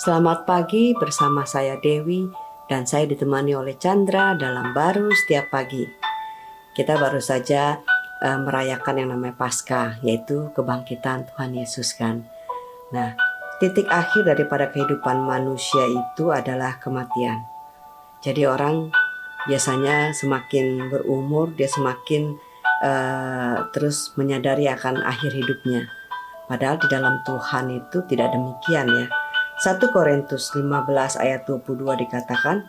Selamat pagi bersama saya Dewi dan saya ditemani oleh Chandra dalam baru setiap pagi. Kita baru saja uh, merayakan yang namanya Paskah, yaitu kebangkitan Tuhan Yesus kan. Nah, titik akhir daripada kehidupan manusia itu adalah kematian. Jadi orang biasanya semakin berumur dia semakin uh, terus menyadari akan akhir hidupnya. Padahal di dalam Tuhan itu tidak demikian ya 1 Korintus 15 ayat 22 dikatakan,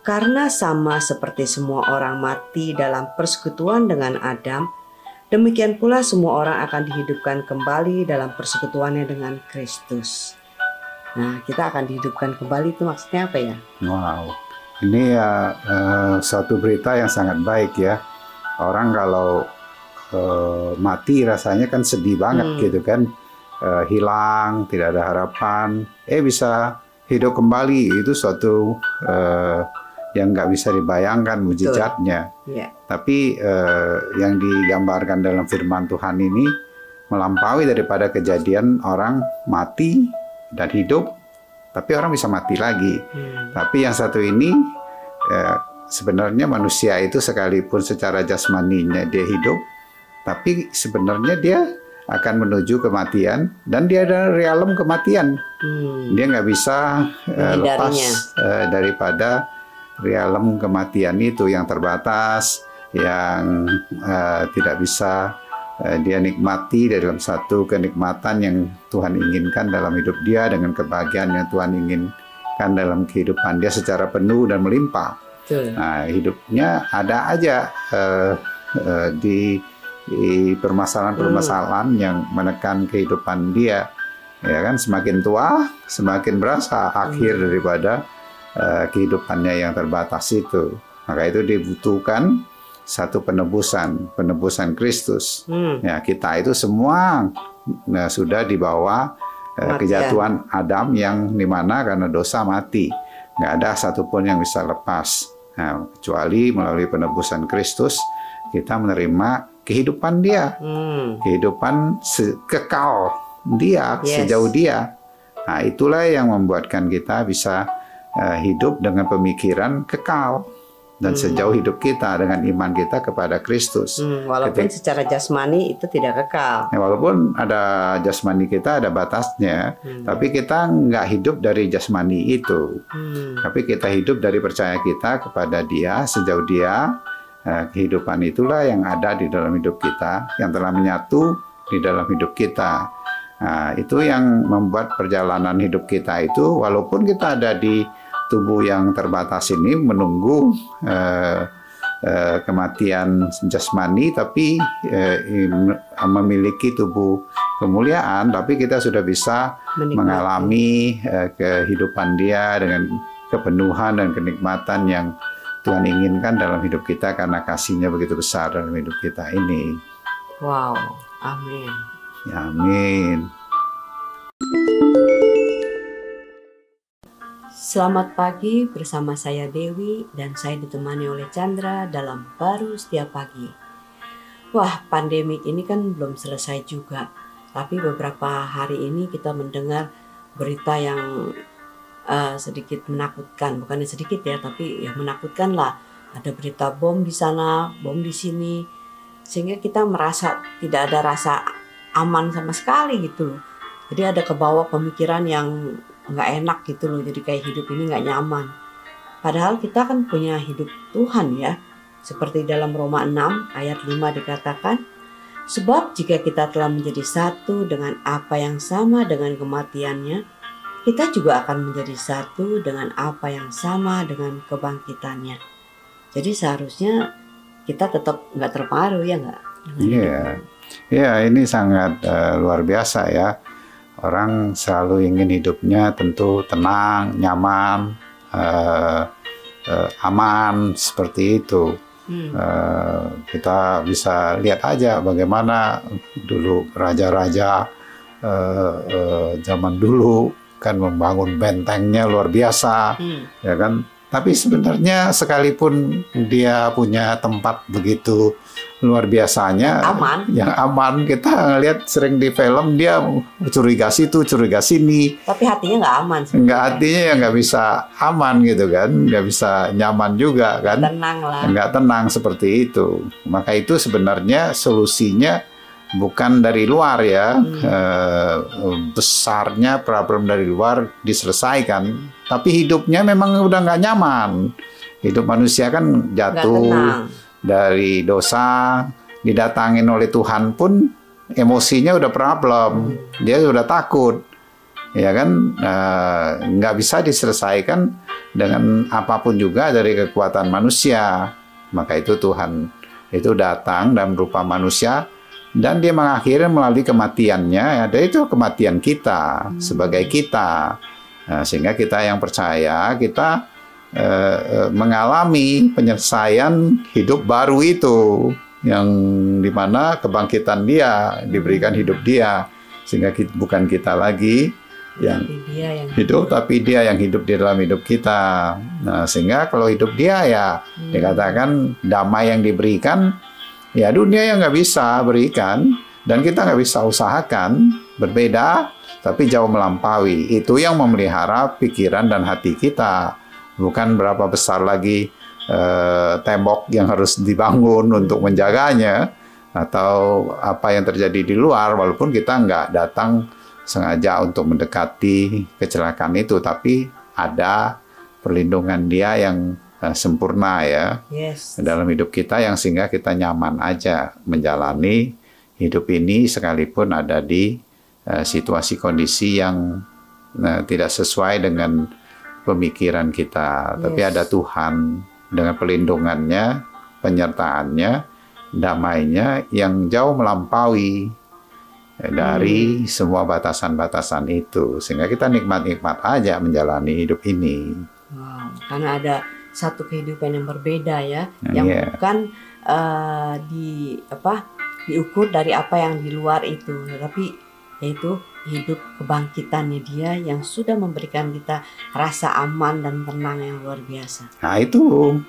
Karena sama seperti semua orang mati dalam persekutuan dengan Adam, demikian pula semua orang akan dihidupkan kembali dalam persekutuannya dengan Kristus. Nah, kita akan dihidupkan kembali itu maksudnya apa ya? Wow, ini ya uh, suatu berita yang sangat baik ya. Orang kalau uh, mati rasanya kan sedih banget hmm. gitu kan uh, hilang, tidak ada harapan, eh bisa hidup kembali itu suatu uh, yang nggak bisa dibayangkan mujizatnya. Yeah. Tapi uh, yang digambarkan dalam Firman Tuhan ini melampaui daripada kejadian orang mati dan hidup, tapi orang bisa mati lagi. Hmm. Tapi yang satu ini sebenarnya manusia itu sekalipun secara jasmaninya dia hidup, tapi sebenarnya dia akan menuju kematian dan dia ada realem kematian. Hmm. Dia nggak bisa uh, lepas uh, daripada realem kematian itu yang terbatas, yang uh, tidak bisa uh, dia nikmati dalam satu kenikmatan yang Tuhan inginkan dalam hidup dia dengan kebahagiaan yang Tuhan inginkan dalam kehidupan dia secara penuh dan melimpah. Betul. Nah, hidupnya ada aja uh, uh, di permasalahan-permasalahan hmm. yang menekan kehidupan dia ya kan semakin tua semakin berasa akhir hmm. daripada uh, kehidupannya yang terbatas itu maka itu dibutuhkan satu penebusan penebusan Kristus hmm. ya kita itu semua nah, sudah dibawa uh, kejatuhan Adam yang di mana karena dosa mati nggak ada satupun yang bisa lepas nah, kecuali melalui penebusan Kristus kita menerima kehidupan dia, hmm. kehidupan kekal dia yes. sejauh dia. Nah, itulah yang membuatkan kita bisa uh, hidup dengan pemikiran kekal dan hmm. sejauh hidup kita dengan iman kita kepada Kristus. Hmm, walaupun Ketika, secara jasmani itu tidak kekal. Ya, walaupun ada jasmani kita ada batasnya, hmm. tapi kita nggak hidup dari jasmani itu. Hmm. Tapi kita hidup dari percaya kita kepada Dia sejauh Dia Nah, kehidupan itulah yang ada di dalam hidup kita, yang telah menyatu di dalam hidup kita. Nah, itu yang membuat perjalanan hidup kita itu, walaupun kita ada di tubuh yang terbatas ini menunggu eh, eh, kematian jasmani, tapi eh, memiliki tubuh kemuliaan, tapi kita sudah bisa Menikmati. mengalami eh, kehidupan dia dengan kepenuhan dan kenikmatan yang Tuhan inginkan dalam hidup kita karena kasihnya begitu besar dalam hidup kita ini. Wow, amin. Ya, amin. Selamat pagi bersama saya Dewi dan saya ditemani oleh Chandra dalam baru setiap pagi. Wah, pandemi ini kan belum selesai juga. Tapi beberapa hari ini kita mendengar berita yang uh, sedikit menakutkan. Bukannya sedikit ya tapi ya menakutkan lah. Ada berita bom di sana bom di sini. Sehingga kita merasa tidak ada rasa aman sama sekali gitu loh. Jadi ada kebawa pemikiran yang nggak enak gitu loh. Jadi kayak hidup ini nggak nyaman. Padahal kita kan punya hidup Tuhan ya. Seperti dalam Roma 6 ayat 5 dikatakan Sebab jika kita telah menjadi satu dengan apa yang sama dengan kematiannya, kita juga akan menjadi satu dengan apa yang sama dengan kebangkitannya. Jadi seharusnya kita tetap nggak terpengaruh ya nggak? Iya, yeah. iya yeah, ini sangat uh, luar biasa ya. Orang selalu ingin hidupnya tentu tenang, nyaman, uh, uh, aman seperti itu. Hmm. Uh, kita bisa lihat aja bagaimana dulu raja-raja uh, uh, zaman dulu kan membangun bentengnya luar biasa, hmm. ya kan. Tapi sebenarnya sekalipun dia punya tempat begitu luar biasanya aman. yang aman. Kita ngelihat sering di film dia curiga situ curiga sini. Tapi hatinya nggak aman sebenernya. nggak hatinya ya nggak bisa aman gitu kan? Nggak bisa nyaman juga kan? Tenang lah. Nggak tenang seperti itu. Maka itu sebenarnya solusinya bukan dari luar ya. Hmm. eh, besarnya problem dari luar diselesaikan. Tapi hidupnya memang udah nggak nyaman. Hidup manusia kan jatuh dari dosa didatangin oleh Tuhan pun emosinya udah problem. Dia sudah takut. Ya kan? Nggak bisa diselesaikan dengan apa pun juga dari kekuatan manusia. Maka itu Tuhan itu datang dalam rupa manusia dan dia mengakhiri melalui kematiannya ada itu kematian kita sebagai kita. Nah, sehingga kita yang percaya kita Eh, eh, mengalami penyelesaian hidup baru itu yang di mana kebangkitan dia diberikan hidup dia sehingga kita, bukan kita lagi yang, dia yang hidup. tapi dia yang hidup di dalam hidup kita. Nah sehingga kalau hidup dia ya hmm. dikatakan damai yang diberikan ya dunia yang nggak bisa berikan dan kita nggak bisa usahakan berbeda tapi jauh melampaui. Itu yang memelihara pikiran dan hati kita. Bukan berapa besar lagi eh, tembok yang harus dibangun untuk menjaganya atau apa yang terjadi di luar walaupun kita nggak datang sengaja untuk mendekati kecelakaan itu tapi ada perlindungan dia yang sempurna ya yes. dalam hidup kita yang sehingga kita nyaman aja menjalani hidup ini sekalipun ada di uh, situasi kondisi yang uh, tidak sesuai dengan pemikiran kita, yes. tapi ada Tuhan dengan pelindungannya, penyertaannya, damainya yang jauh melampaui dari hmm. semua batasan-batasan itu, sehingga kita nikmat-nikmat aja menjalani hidup ini. Wow, karena ada satu kehidupan yang berbeda ya, yang yeah. bukan uh, di apa diukur dari apa yang di luar itu, tapi yaitu hidup kebangkitannya dia yang sudah memberikan kita rasa aman dan tenang yang luar biasa. Nah itu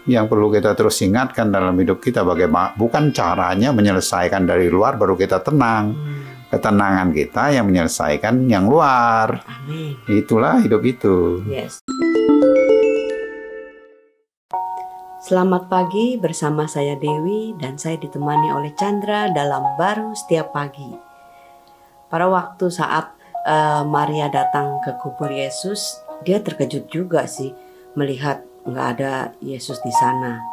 yang perlu kita terus ingatkan dalam hidup kita bagaimana bukan caranya menyelesaikan dari luar baru kita tenang. Hmm. Ketenangan kita yang menyelesaikan yang luar. Amin. Itulah hidup itu. Yes. Selamat pagi bersama saya Dewi dan saya ditemani oleh Chandra dalam baru setiap pagi. Pada waktu saat uh, Maria datang ke kubur Yesus, dia terkejut juga sih melihat nggak ada Yesus di sana.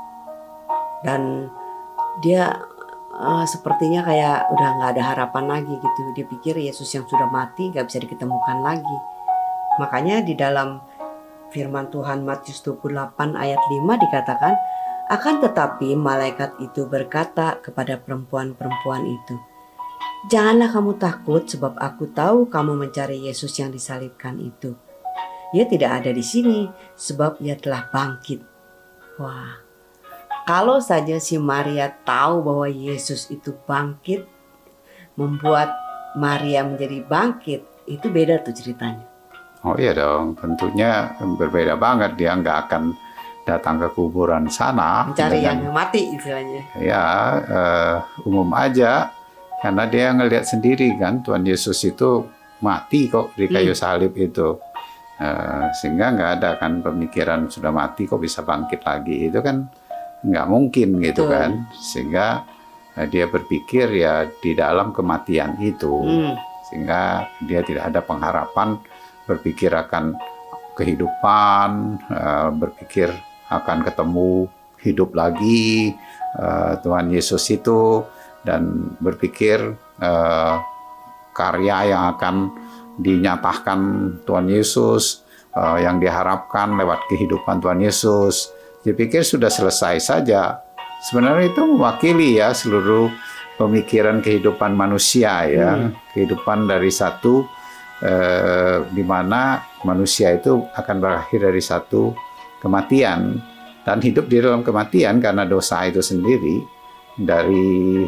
Dan dia uh, sepertinya kayak udah nggak ada harapan lagi gitu. Dia pikir Yesus yang sudah mati nggak bisa diketemukan lagi. Makanya di dalam firman Tuhan Matius 28 ayat 5 dikatakan, akan tetapi malaikat itu berkata kepada perempuan-perempuan itu, Janganlah kamu takut sebab aku tahu kamu mencari Yesus yang disalibkan itu. Ia tidak ada di sini sebab ia telah bangkit. Wah, kalau saja si Maria tahu bahwa Yesus itu bangkit, membuat Maria menjadi bangkit, itu beda tuh ceritanya. Oh iya dong, tentunya berbeda banget. Dia nggak akan datang ke kuburan sana. Mencari dengan, yang mati istilahnya. Ya, uh, umum aja karena dia ngelihat sendiri kan Tuhan Yesus itu mati kok di kayu hmm. salib itu. Uh, sehingga nggak ada kan pemikiran sudah mati kok bisa bangkit lagi itu kan nggak mungkin gitu Betul. kan sehingga uh, dia berpikir ya di dalam kematian itu hmm. sehingga dia tidak ada pengharapan berpikir akan kehidupan uh, berpikir akan ketemu hidup lagi uh, Tuhan Yesus itu dan berpikir uh, karya yang akan dinyatakan Tuhan Yesus yang diharapkan lewat kehidupan Tuhan Yesus. Dipikir sudah selesai saja. Sebenarnya itu mewakili ya seluruh pemikiran kehidupan manusia ya. Hmm. kehidupan dari satu uh, di mana manusia itu akan berakhir dari satu kematian dan hidup di dalam kematian karena dosa itu sendiri dari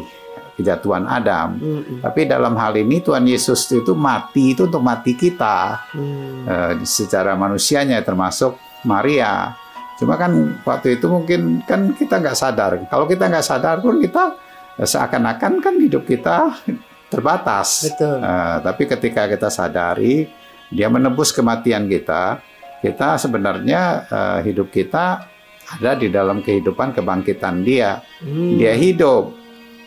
kejatuhan Adam. Mm-hmm. Tapi dalam hal ini Tuhan Yesus itu mati itu untuk mati kita mm. uh, secara manusianya termasuk Maria. Cuma kan waktu itu mungkin kan kita nggak sadar. Kalau kita nggak sadar pun kita seakan-akan kan hidup kita terbatas. Betul. Uh, tapi ketika kita sadari dia menebus kematian kita, kita sebenarnya uh, hidup kita ada di dalam kehidupan kebangkitan dia. Hmm. Dia hidup.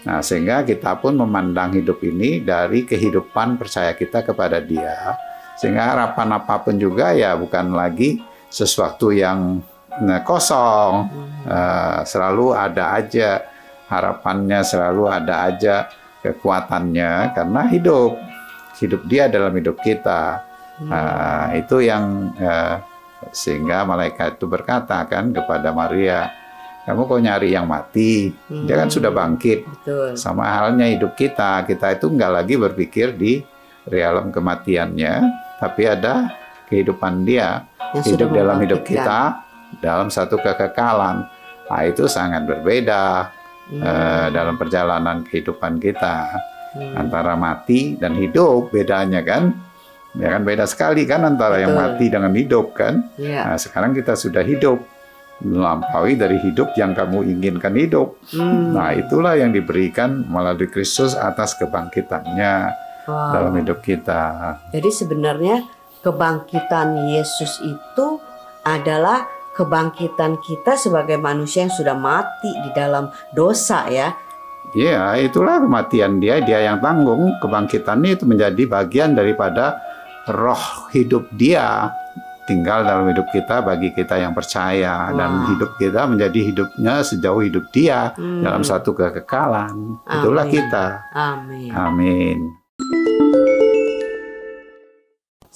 Nah, sehingga kita pun memandang hidup ini dari kehidupan percaya kita kepada dia. Sehingga harapan apa pun juga ya bukan lagi sesuatu yang nah, kosong. Uh, selalu ada aja harapannya, selalu ada aja kekuatannya karena hidup. Hidup dia dalam hidup kita. Uh, itu yang uh, sehingga malaikat itu berkata kan kepada Maria, kamu kok nyari yang mati? Hmm. Dia kan sudah hmm. bangkit. Betul. Sama halnya hidup kita, kita itu nggak lagi berpikir di realem kematiannya, tapi ada kehidupan dia, yang hidup dalam hidup kita, dalam satu kekekalan. Nah, itu sangat berbeda hmm. uh, dalam perjalanan kehidupan kita hmm. antara mati dan hidup bedanya kan ya kan beda sekali kan antara Betul. yang mati dengan hidup kan ya. nah sekarang kita sudah hidup melampaui dari hidup yang kamu inginkan hidup. Hmm. Nah, itulah yang diberikan melalui Kristus atas kebangkitannya wow. dalam hidup kita. Jadi sebenarnya kebangkitan Yesus itu adalah kebangkitan kita sebagai manusia yang sudah mati di dalam dosa ya. Iya, itulah kematian dia, dia yang tanggung. Kebangkitannya itu menjadi bagian daripada roh hidup dia tinggal dalam hidup kita bagi kita yang percaya wow. dan hidup kita menjadi hidupnya sejauh hidup dia hmm. dalam satu kekekalan. Amin. Itulah kita. Amin. Amin.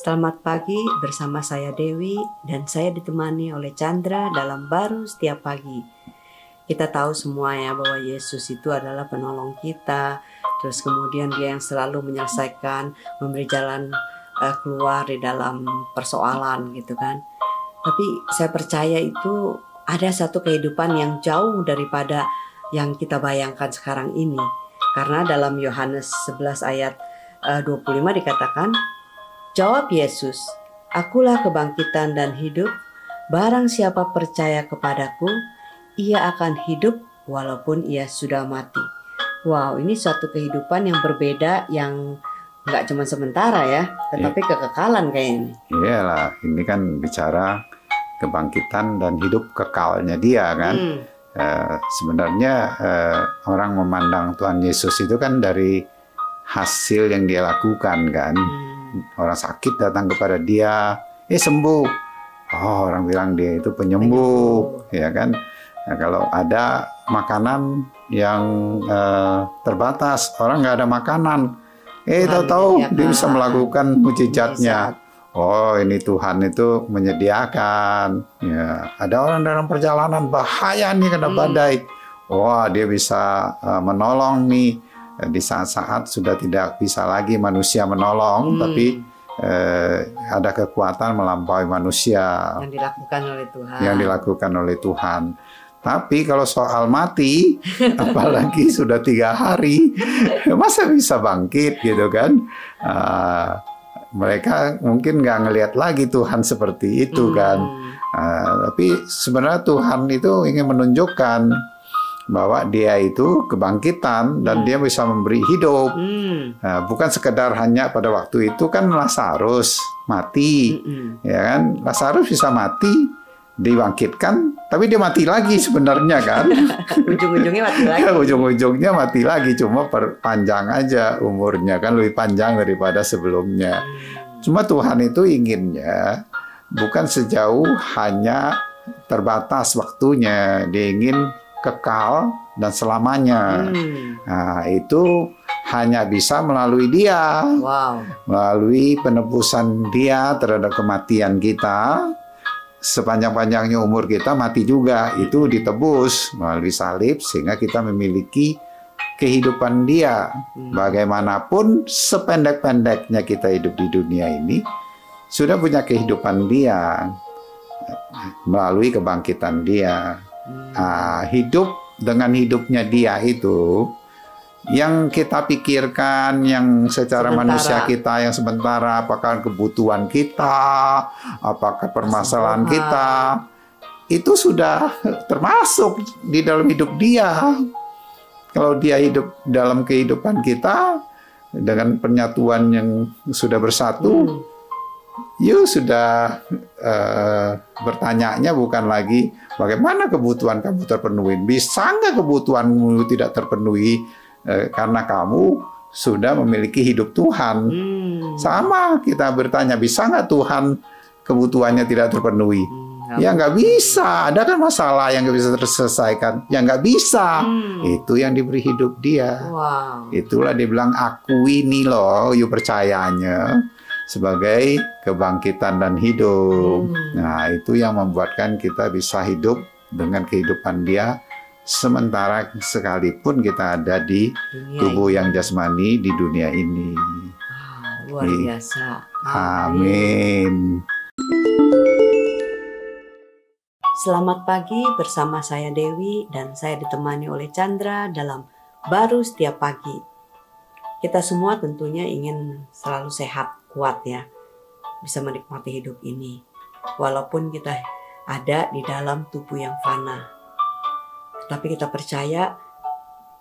Selamat pagi bersama saya Dewi dan saya ditemani oleh Chandra dalam baru setiap pagi. Kita tahu semua ya bahwa Yesus itu adalah penolong kita. Terus kemudian dia yang selalu menyelesaikan, memberi jalan uh, keluar di dalam persoalan gitu kan. Tapi saya percaya itu ada satu kehidupan yang jauh daripada yang kita bayangkan sekarang ini. Karena dalam Yohanes 11 ayat eh, uh, 25 dikatakan, Jawab Yesus, Akulah kebangkitan dan hidup, barang siapa percaya kepadaku, ia akan hidup walaupun ia sudah mati. Wow, ini suatu kehidupan yang berbeda yang nggak cuma sementara ya, tetapi yeah. kekekalan kayaknya. Iyalah, ini kan bicara kebangkitan dan hidup kekalnya dia kan. Hmm. Uh, sebenarnya uh, orang memandang Tuhan Yesus itu kan dari hasil yang dia lakukan kan. Hmm. Orang sakit datang kepada dia, eh sembuh. Oh, orang bilang dia itu penyembuh, penyembuh. ya kan. Nah, kalau ada makanan yang uh, terbatas, orang nggak ada makanan, Eh tahu-tahu dia bisa melakukan mujizatnya. Oh ini Tuhan itu menyediakan. Ya ada orang dalam perjalanan bahaya nih kena hmm. badai. Wah oh, dia bisa uh, menolong nih di saat-saat sudah tidak bisa lagi manusia menolong, hmm. tapi eh, ada kekuatan melampaui manusia yang dilakukan oleh Tuhan. Yang dilakukan oleh Tuhan. Tapi kalau soal mati, apalagi sudah tiga hari, masa bisa bangkit gitu kan? Uh, mereka mungkin nggak ngelihat lagi Tuhan seperti itu hmm. kan. Uh, tapi sebenarnya Tuhan itu ingin menunjukkan bahwa dia itu kebangkitan dan hmm. dia bisa memberi hidup. Hmm. Uh, bukan sekedar hanya pada waktu itu kan Lazarus mati, hmm. ya kan? Lazarus bisa mati dibangkitkan, tapi dia mati lagi sebenarnya kan. Ujung-ujungnya mati lagi. Ujung-ujungnya mati lagi, cuma perpanjang aja umurnya kan lebih panjang daripada sebelumnya. Hmm. Cuma Tuhan itu inginnya bukan sejauh hanya terbatas waktunya, dia ingin kekal dan selamanya. Hmm. Nah, itu hanya bisa melalui dia. Wow. Melalui penebusan dia terhadap kematian kita sepanjang-panjangnya umur kita mati juga itu ditebus melalui salib sehingga kita memiliki kehidupan dia hmm. bagaimanapun sependek-pendeknya kita hidup di dunia ini sudah punya kehidupan dia melalui kebangkitan dia nah, hidup dengan hidupnya dia itu yang kita pikirkan yang secara sementara. manusia kita yang sementara apakah kebutuhan kita apakah permasalahan kita itu sudah termasuk di dalam hidup dia kalau dia hidup dalam kehidupan kita dengan penyatuan yang sudah bersatu, hmm. You sudah uh, bertanyanya bukan lagi bagaimana kebutuhan kamu terpenuhi. Bisa nggak kebutuhanmu tidak terpenuhi uh, karena kamu sudah memiliki hidup Tuhan. Hmm. Sama kita bertanya, bisa nggak Tuhan kebutuhannya tidak terpenuhi? Hmm. Ya nggak bisa, ada kan masalah yang nggak bisa terselesaikan, yang nggak bisa. Hmm. Itu yang diberi hidup dia. Wow. Itulah dia bilang aku ini loh, you percayanya sebagai kebangkitan dan hidup. Hmm. Nah itu yang membuatkan kita bisa hidup dengan kehidupan dia sementara sekalipun kita ada di dunia tubuh ini. yang jasmani di dunia ini. Wow, luar biasa. Amin. Selamat pagi bersama saya Dewi dan saya ditemani oleh Chandra dalam Baru Setiap Pagi. Kita semua tentunya ingin selalu sehat, kuat ya. Bisa menikmati hidup ini. Walaupun kita ada di dalam tubuh yang fana. Tapi kita percaya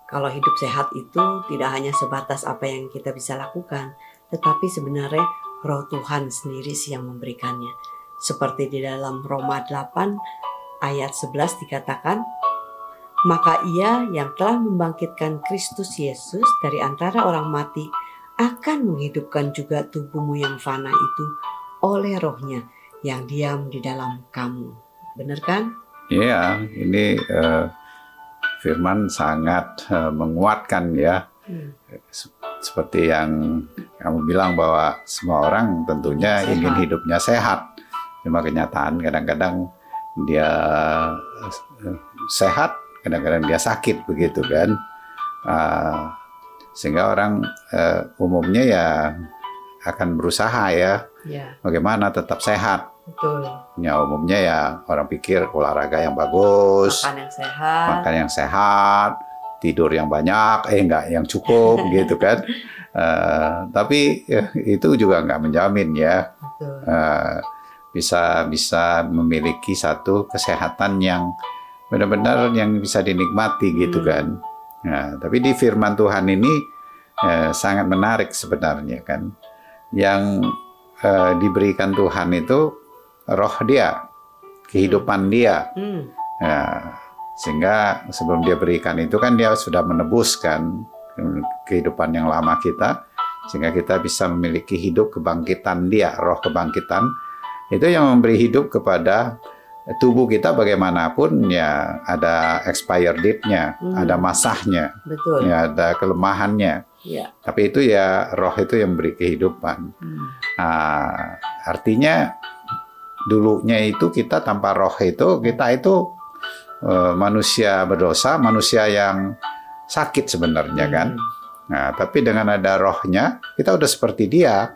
kalau hidup sehat itu tidak hanya sebatas apa yang kita bisa lakukan, tetapi sebenarnya roh Tuhan sendiri sih yang memberikannya. Seperti di dalam Roma 8 ayat 11 dikatakan, maka ia yang telah membangkitkan Kristus Yesus dari antara orang mati akan menghidupkan juga tubuhmu yang fana itu oleh rohnya yang diam di dalam kamu. Benar kan? Iya, ini uh, firman sangat uh, menguatkan ya. Hmm. Seperti yang kamu bilang bahwa semua orang tentunya sehat. ingin hidupnya sehat. Cuma kenyataan kadang-kadang dia eh, sehat, kadang-kadang dia sakit begitu kan. Uh, sehingga orang uh, umumnya ya akan berusaha ya, ya. bagaimana tetap sehat. Betul. Ya umumnya ya orang pikir olahraga yang bagus, makan yang sehat, makan yang sehat, tidur yang banyak, eh enggak yang cukup gitu kan. Uh, tapi uh, itu juga nggak menjamin ya. Betul. Uh, bisa bisa memiliki satu kesehatan yang benar-benar yang bisa dinikmati gitu hmm. kan. Nah, tapi di firman Tuhan ini eh, sangat menarik sebenarnya kan. Yang eh, diberikan Tuhan itu roh dia, kehidupan hmm. dia. Hmm. Nah, sehingga sebelum dia berikan itu kan dia sudah menebuskan kehidupan yang lama kita sehingga kita bisa memiliki hidup kebangkitan dia, roh kebangkitan itu yang memberi hidup kepada tubuh kita bagaimanapun ya ada expire date-nya, hmm. ada masahnya, Betul. ya ada kelemahannya. Ya. Tapi itu ya roh itu yang memberi kehidupan. Hmm. Nah, artinya dulunya itu kita tanpa roh itu kita itu uh, manusia berdosa, manusia yang sakit sebenarnya hmm. kan. Nah, tapi dengan ada rohnya kita udah seperti dia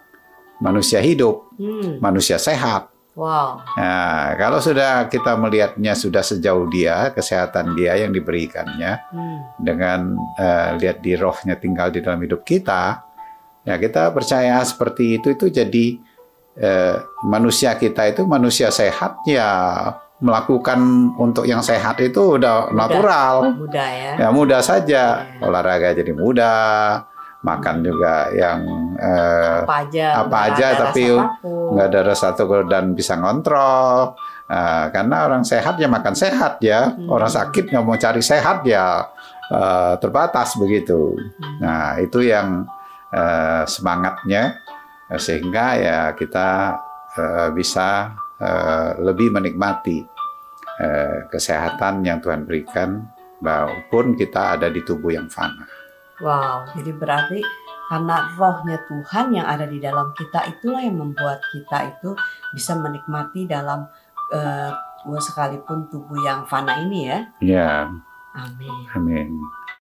manusia hidup, hmm. manusia sehat. Wow. Nah, kalau sudah kita melihatnya sudah sejauh dia, kesehatan dia yang diberikannya, hmm. dengan uh, lihat di rohnya tinggal di dalam hidup kita, ya kita percaya seperti itu itu jadi uh, manusia kita itu manusia sehat ya melakukan untuk yang sehat itu udah mudah. natural, mudah ya, ya mudah saja ya. olahraga jadi mudah makan juga yang eh, apa aja, apa aja tapi nggak ada rasa takut dan bisa ngontrol. Uh, karena orang sehat ya makan sehat ya, hmm. orang sakit nggak mau cari sehat ya uh, terbatas begitu. Hmm. Nah itu yang uh, semangatnya sehingga ya kita uh, bisa uh, lebih menikmati uh, kesehatan yang Tuhan berikan maupun kita ada di tubuh yang fana. Wow, jadi berarti karena rohnya Tuhan yang ada di dalam kita itulah yang membuat kita itu bisa menikmati dalam uh, sekalipun tubuh yang fana ini ya. Ya. Amin. Amin.